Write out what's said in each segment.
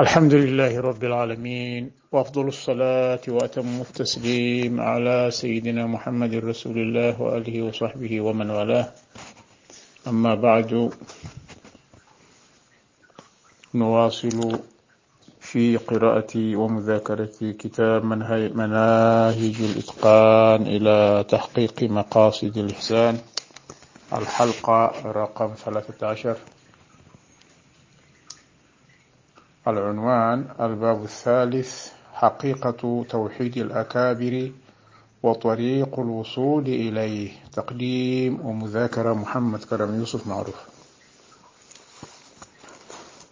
الحمد لله رب العالمين وأفضل الصلاة وأتم التسليم على سيدنا محمد رسول الله وآله وصحبه ومن والاه. أما بعد نواصل في قراءة ومذاكرة كتاب مناهج الإتقان إلى تحقيق مقاصد الإحسان. الحلقة رقم 13 العنوان الباب الثالث حقيقة توحيد الأكابر وطريق الوصول إليه. تقديم ومذاكرة محمد كرم يوسف معروف.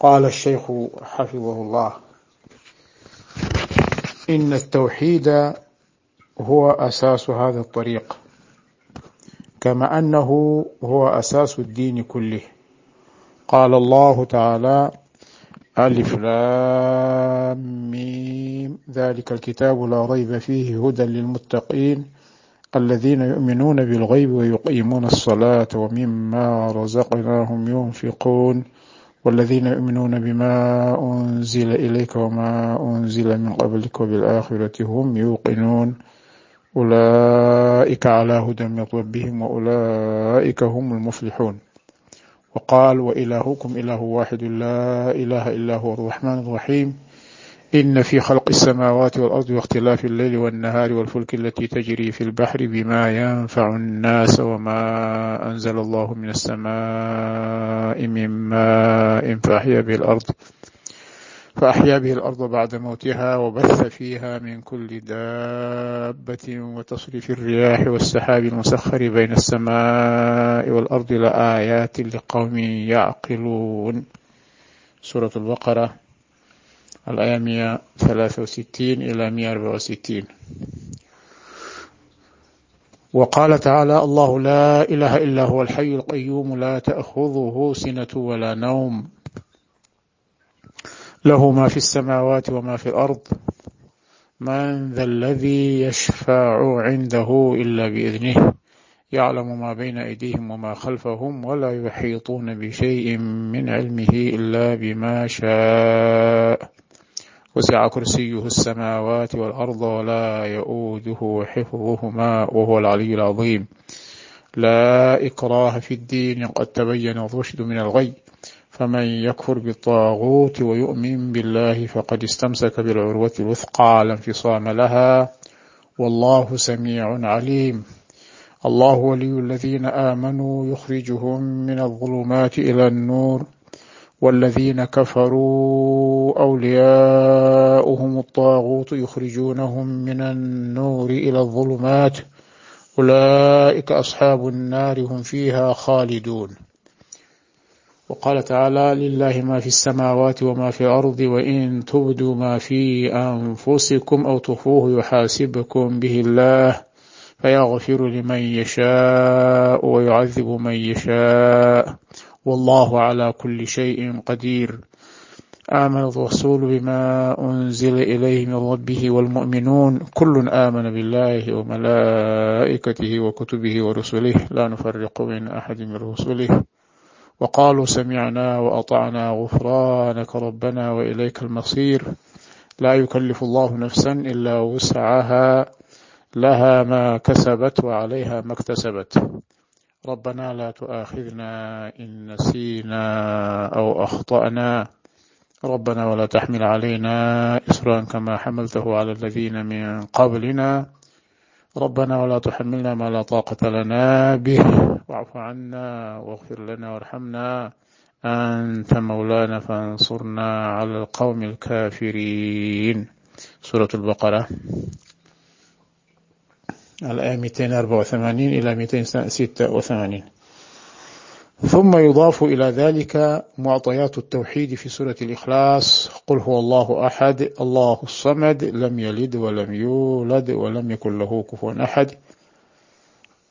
قال الشيخ حفظه الله. إن التوحيد هو أساس هذا الطريق كما أنه هو أساس الدين كله. قال الله تعالى ألف لام ميم. ذلك الكتاب لا ريب فيه هدى للمتقين الذين يؤمنون بالغيب ويقيمون الصلاة ومما رزقناهم ينفقون والذين يؤمنون بما أنزل إليك وما أنزل من قبلك وبالآخرة هم يوقنون. أولئك على هدى من ربهم وأولئك هم المفلحون. وقال وإلهكم إله واحد لا إله إلا هو الرحمن الرحيم. إن في خلق السماوات والأرض واختلاف الليل والنهار والفلك التي تجري في البحر بما ينفع الناس وما أنزل الله من السماء من ماء فأحيا به الأرض فأحيا به الأرض بعد موتها وبث فيها من كل دابة وتصريف الرياح والسحاب المسخر بين السماء والأرض لآيات لقوم يعقلون. سورة البقرة الآية 163 إلى 164 وقال تعالى الله لا إله إلا هو الحي القيوم لا تأخذه سنة ولا نوم. له ما في السماوات وما في الأرض. من ذا الذي يشفع عنده إلا بإذنه. يعلم ما بين أيديهم وما خلفهم ولا يحيطون بشيء من علمه إلا بما شاء. وسع كرسيه السماوات والأرض ولا يؤوده حفظهما وهو العلي العظيم. لا إكراه في الدين قد تبين الرشد من الغي. فمن يكفر بالطاغوت ويؤمن بالله فقد استمسك بالعروة الوثقى لا انفصام لها. والله سميع عليم. الله ولي الذين آمنوا يخرجهم من الظلمات إلى النور. والذين كفروا أولياؤهم الطاغوت يخرجونهم من النور إلى الظلمات. أولئك أصحاب النار هم فيها خالدون. وقال تعالى لله ما في السماوات وما في الأرض وإن تبدوا ما في أنفسكم أو تخفوه يحاسبكم به الله فيغفر لمن يشاء ويعذب من يشاء والله على كل شيء قدير آمن الرسول بما أنزل إليه من ربه والمؤمنون كل آمن بالله وملائكته وكتبه ورسله لا نفرق بين أحد من رسله وقالوا سمعنا وأطعنا غفرانك ربنا وإليك المصير. لا يكلف الله نفسا إلا وسعها لها ما كسبت وعليها ما اكتسبت. ربنا لا تؤاخذنا إن نسينا أو أخطأنا. ربنا ولا تحمل علينا إسرا كما حملته على الذين من قبلنا. ربنا ولا تحملنا ما لا طاقة لنا به. واعف عنا واغفر لنا وارحمنا. أنت مولانا فانصرنا على القوم الكافرين. سورة البقرة. الآية 284 إلى 286 ثم يضاف إلى ذلك معطيات التوحيد في سورة الإخلاص. قل هو الله أحد الله الصمد لم يلد ولم يولد ولم يكن له كفوا أحد.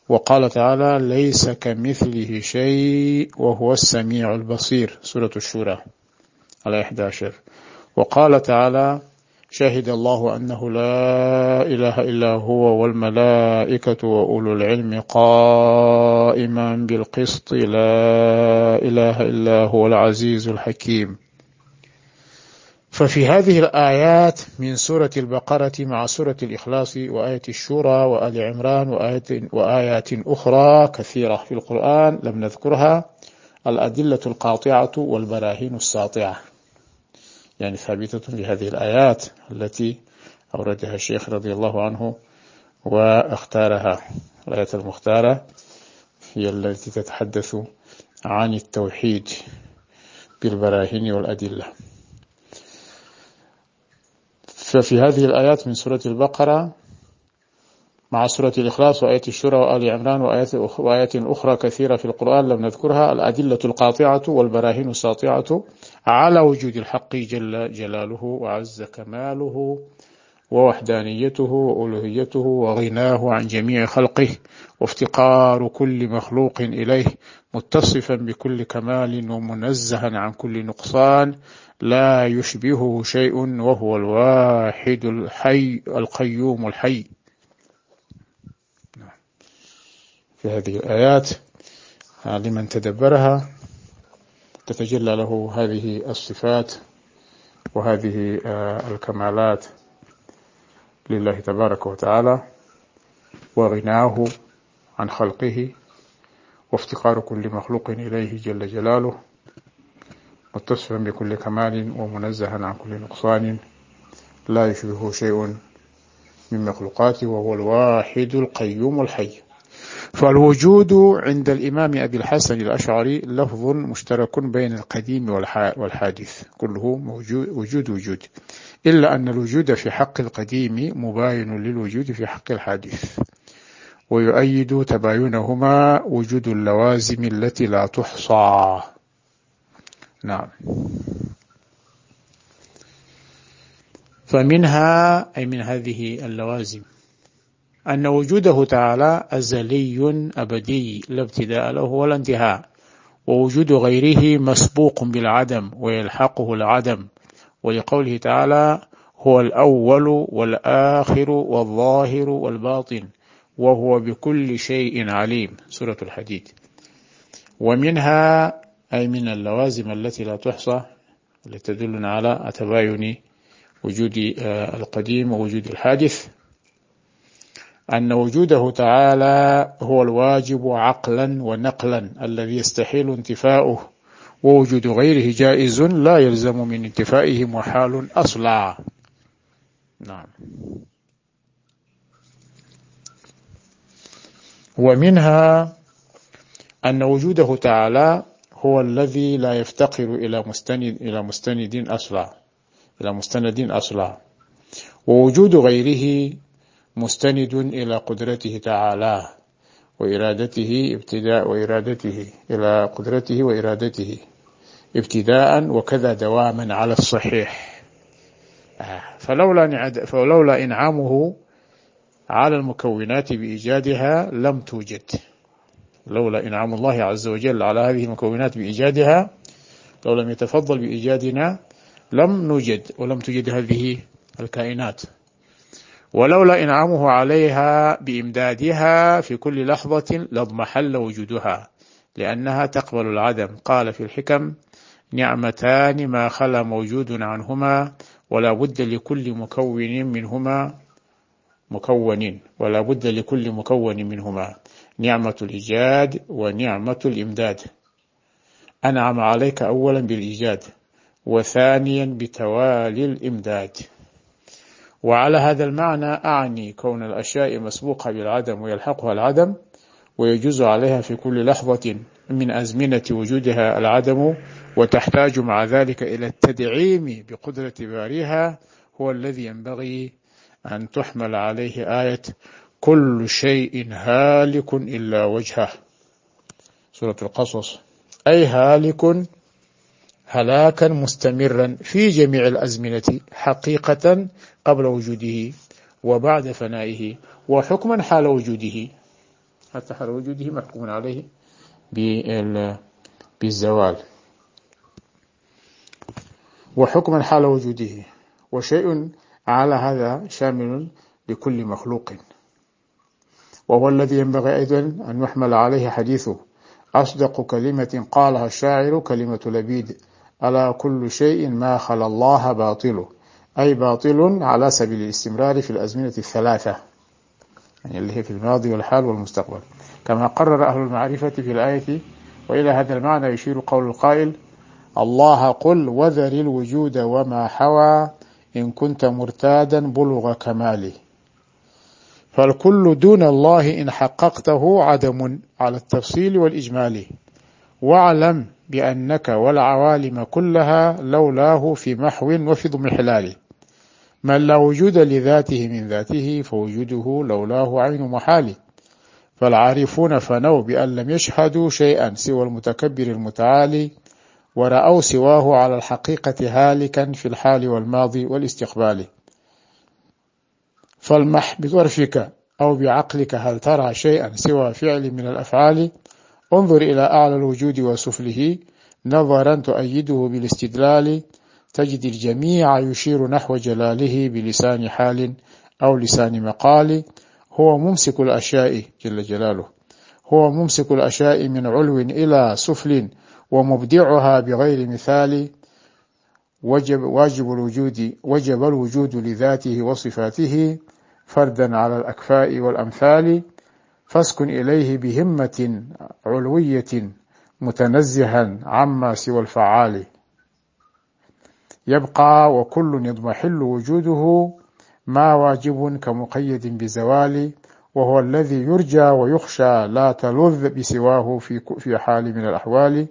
وقال تعالى ليس كمثله شيء وهو السميع البصير. سورة الشورى على 11 وقال تعالى شهد الله أنه لا إله إلا هو والملائكة وأولو العلم قائما بالقسط. لا إله إلا هو العزيز الحكيم. ففي هذه الآيات من سورة البقرة مع سورة الإخلاص وآية الشورى وآل عمران وآيات, وآيات أخرى كثيرة في القرآن لم نذكرها. الأدلة القاطعة والبراهين الساطعة. يعني ثابتة بهذه الآيات التي أوردها الشيخ رضي الله عنه واختارها. الآية المختارة هي التي تتحدث عن التوحيد بالبراهين والأدلة. ففي هذه الآيات من سورة البقرة مع سورة الإخلاص وآية الشورى وآل عمران وآيات, وآيات أخرى كثيرة في القرآن لم نذكرها الأدلة القاطعة والبراهين الساطعة على وجود الحق جل جلاله وعز كماله ووحدانيته وألوهيته وغناه عن جميع خلقه وافتقار كل مخلوق إليه متصفا بكل كمال ومنزها عن كل نقصان لا يشبهه شيء وهو الواحد الحي القيوم الحي. في هذه الآيات لمن تدبرها تتجلى له هذه الصفات وهذه الكمالات لله تبارك وتعالى وغناه عن خلقه وافتقار كل مخلوق إليه جل جلاله متصفا بكل كمال ومنزها عن كل نقصان لا يشبهه شيء من مخلوقاته وهو الواحد القيوم الحي. فالوجود عند الإمام أبي الحسن الأشعري لفظ مشترك بين القديم والحادث كله موجود وجود وجود. إلا أن الوجود في حق القديم مباين للوجود في حق الحادث. ويؤيد تباينهما وجود اللوازم التي لا تحصى. نعم. فمنها أي من هذه اللوازم. أن وجوده تعالى أزلي أبدي لا ابتداء له ولا انتهاء ووجود غيره مسبوق بالعدم ويلحقه العدم ولقوله تعالى هو الأول والآخر والظاهر والباطن وهو بكل شيء عليم سورة الحديد. ومنها أي من اللوازم التي لا تحصى التي تدلنا على تباين وجود القديم ووجود الحادث أن وجوده تعالى هو الواجب عقلا ونقلا الذي يستحيل انتفاؤه ووجود غيره جائز لا يلزم من انتفائه محال أصلا. نعم. ومنها أن وجوده تعالى هو الذي لا يفتقر إلى مستند إلى مستند أصلا. إلى مستند أصلا. ووجود غيره مستند إلى قدرته تعالى وإرادته ابتداء وإرادته إلى قدرته وإرادته ابتداء وكذا دواما على الصحيح. فلولا فلولا إنعامه على المكونات بإيجادها لم توجد. لولا إنعام الله عز وجل على هذه المكونات بإيجادها لو لم يتفضل بإيجادنا لم نوجد ولم توجد هذه الكائنات. ولولا إنعامه عليها بإمدادها في كل لحظة لاضمحل وجودها لأنها تقبل العدم. قال في الحكم نعمتان ما خلا موجود عنهما ولا بد لكل مكون منهما مكون ولا بد لكل مكون منهما نعمة الإيجاد ونعمة الإمداد. أنعم عليك أولا بالإيجاد وثانيا بتوالي الإمداد. وعلى هذا المعنى أعني كون الأشياء مسبوقة بالعدم ويلحقها العدم ويجوز عليها في كل لحظة من أزمنة وجودها العدم وتحتاج مع ذلك إلى التدعيم بقدرة باريها هو الذي ينبغي أن تحمل عليه آية كل شيء هالك إلا وجهه. سورة القصص. أي هالك هلاكا مستمرا في جميع الأزمنة حقيقة قبل وجوده وبعد فنائه وحكما حال وجوده. حتى حال وجوده محكوم عليه بالزوال. وحكما حال وجوده. وشيء على هذا شامل لكل مخلوق. وهو الذي ينبغي أيضا أن يحمل عليه حديثه. أصدق كلمة قالها الشاعر كلمة لبيد. ألا كل شيء ما خلا الله باطل أي باطل على سبيل الاستمرار في الأزمنة الثلاثة. يعني اللي هي في الماضي والحال والمستقبل. كما قرر أهل المعرفة في الآية وإلى هذا المعنى يشير قول القائل الله قل وذر الوجود وما حوى إن كنت مرتادا بلغ كماله. فالكل دون الله إن حققته عدم على التفصيل والإجمال. واعلم بأنك والعوالم كلها لولاه في محو وفي ضمحلال من لا وجود لذاته من ذاته فوجوده لولاه عين محال. فالعارفون فنوا بأن لم يشهدوا شيئا سوى المتكبر المتعالي ورأوا سواه على الحقيقة هالكا في الحال والماضي والاستقبال. فالمح بطرفك أو بعقلك هل ترى شيئا سوى فعل من الأفعال؟ انظر إلى أعلى الوجود وسفله نظرا تؤيده بالاستدلال تجد الجميع يشير نحو جلاله بلسان حال أو لسان مقال. هو ممسك الأشياء جل جلاله. هو ممسك الأشياء من علو إلى سفل ومبدعها بغير مثال. وجب, واجب الوجود وجب الوجود لذاته وصفاته فردا على الأكفاء والأمثال. فاسكن إليه بهمة علوية متنزها عما سوى الفعال. يبقى وكل يضمحل وجوده ما واجب كمقيد بزوال وهو الذي يرجى ويخشى لا تلذ بسواه في في حال من الأحوال.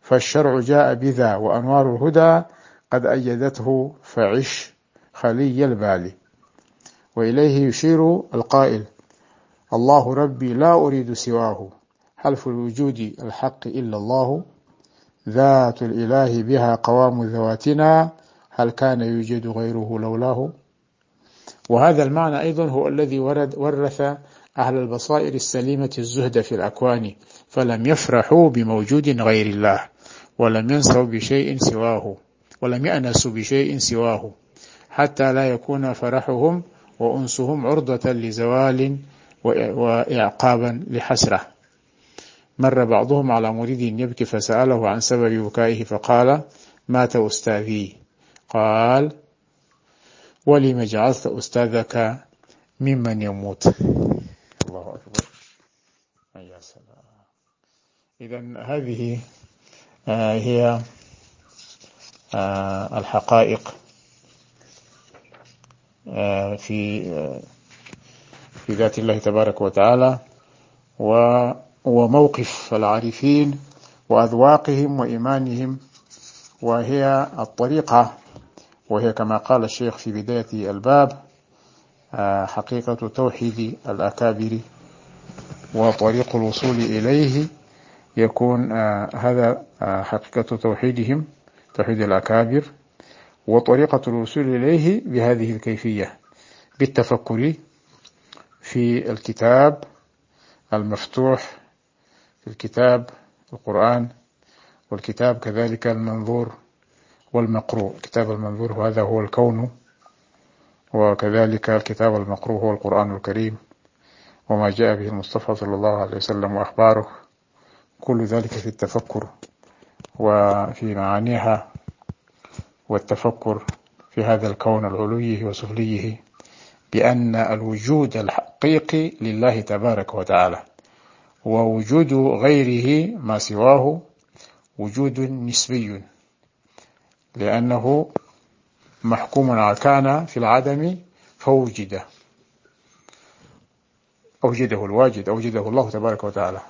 فالشرع جاء بذا وأنوار الهدى قد أيدته فعش خلي البال. وإليه يشير القائل الله ربي لا أريد سواه. هل في الوجود الحق إلا الله؟ ذات الإله بها قوام ذواتنا. هل كان يوجد غيره لولاه؟ وهذا المعنى أيضا هو الذي ورد ورث أهل البصائر السليمة الزهد في الأكوان فلم يفرحوا بموجود غير الله ولم ينسوا بشيء سواه ولم يأنسوا بشيء سواه حتى لا يكون فرحهم وأنسهم عرضة لزوال وإعقابا لحسرة. مر بعضهم على مريد يبكي فسأله عن سبب بكائه فقال مات أستاذي. قال ولم جعلت أستاذك ممن يموت. الله أكبر. يا سلام. إذا هذه آه هي آه الحقائق آه في في ذات الله تبارك وتعالى وموقف العارفين وأذواقهم وإيمانهم وهي الطريقة وهي كما قال الشيخ في بداية الباب حقيقة توحيد الأكابر وطريق الوصول إليه يكون هذا حقيقة توحيدهم توحيد الأكابر وطريقة الوصول إليه بهذه الكيفية بالتفكر في الكتاب المفتوح في الكتاب القرآن والكتاب كذلك المنظور والمقروء. الكتاب المنظور وهذا هو الكون وكذلك الكتاب المقروء هو القرآن الكريم وما جاء به المصطفى صلى الله عليه وسلم وأخباره. كل ذلك في التفكر وفي معانيها والتفكر في هذا الكون العلوي وسفليه بأن الوجود الحقيقي لله تبارك وتعالى. ووجود غيره ما سواه وجود نسبي لأنه محكوم على كان في العدم فوجد. أوجده الواجد أوجده الله تبارك وتعالى.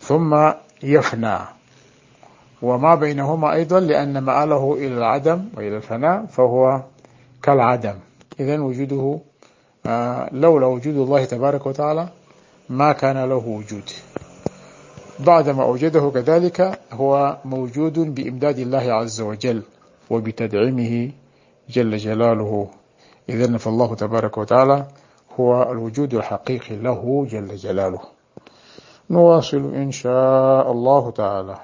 ثم يفنى. وما بينهما أيضا لأن مآله إلى العدم وإلى الفناء فهو كالعدم. إذا وجوده لولا وجود الله تبارك وتعالى ما كان له وجود. بعدما أوجده كذلك هو موجود بإمداد الله عز وجل وبتدعيمه جل جلاله. إذن فالله تبارك وتعالى هو الوجود الحقيقي له جل جلاله. نواصل إن شاء الله تعالى.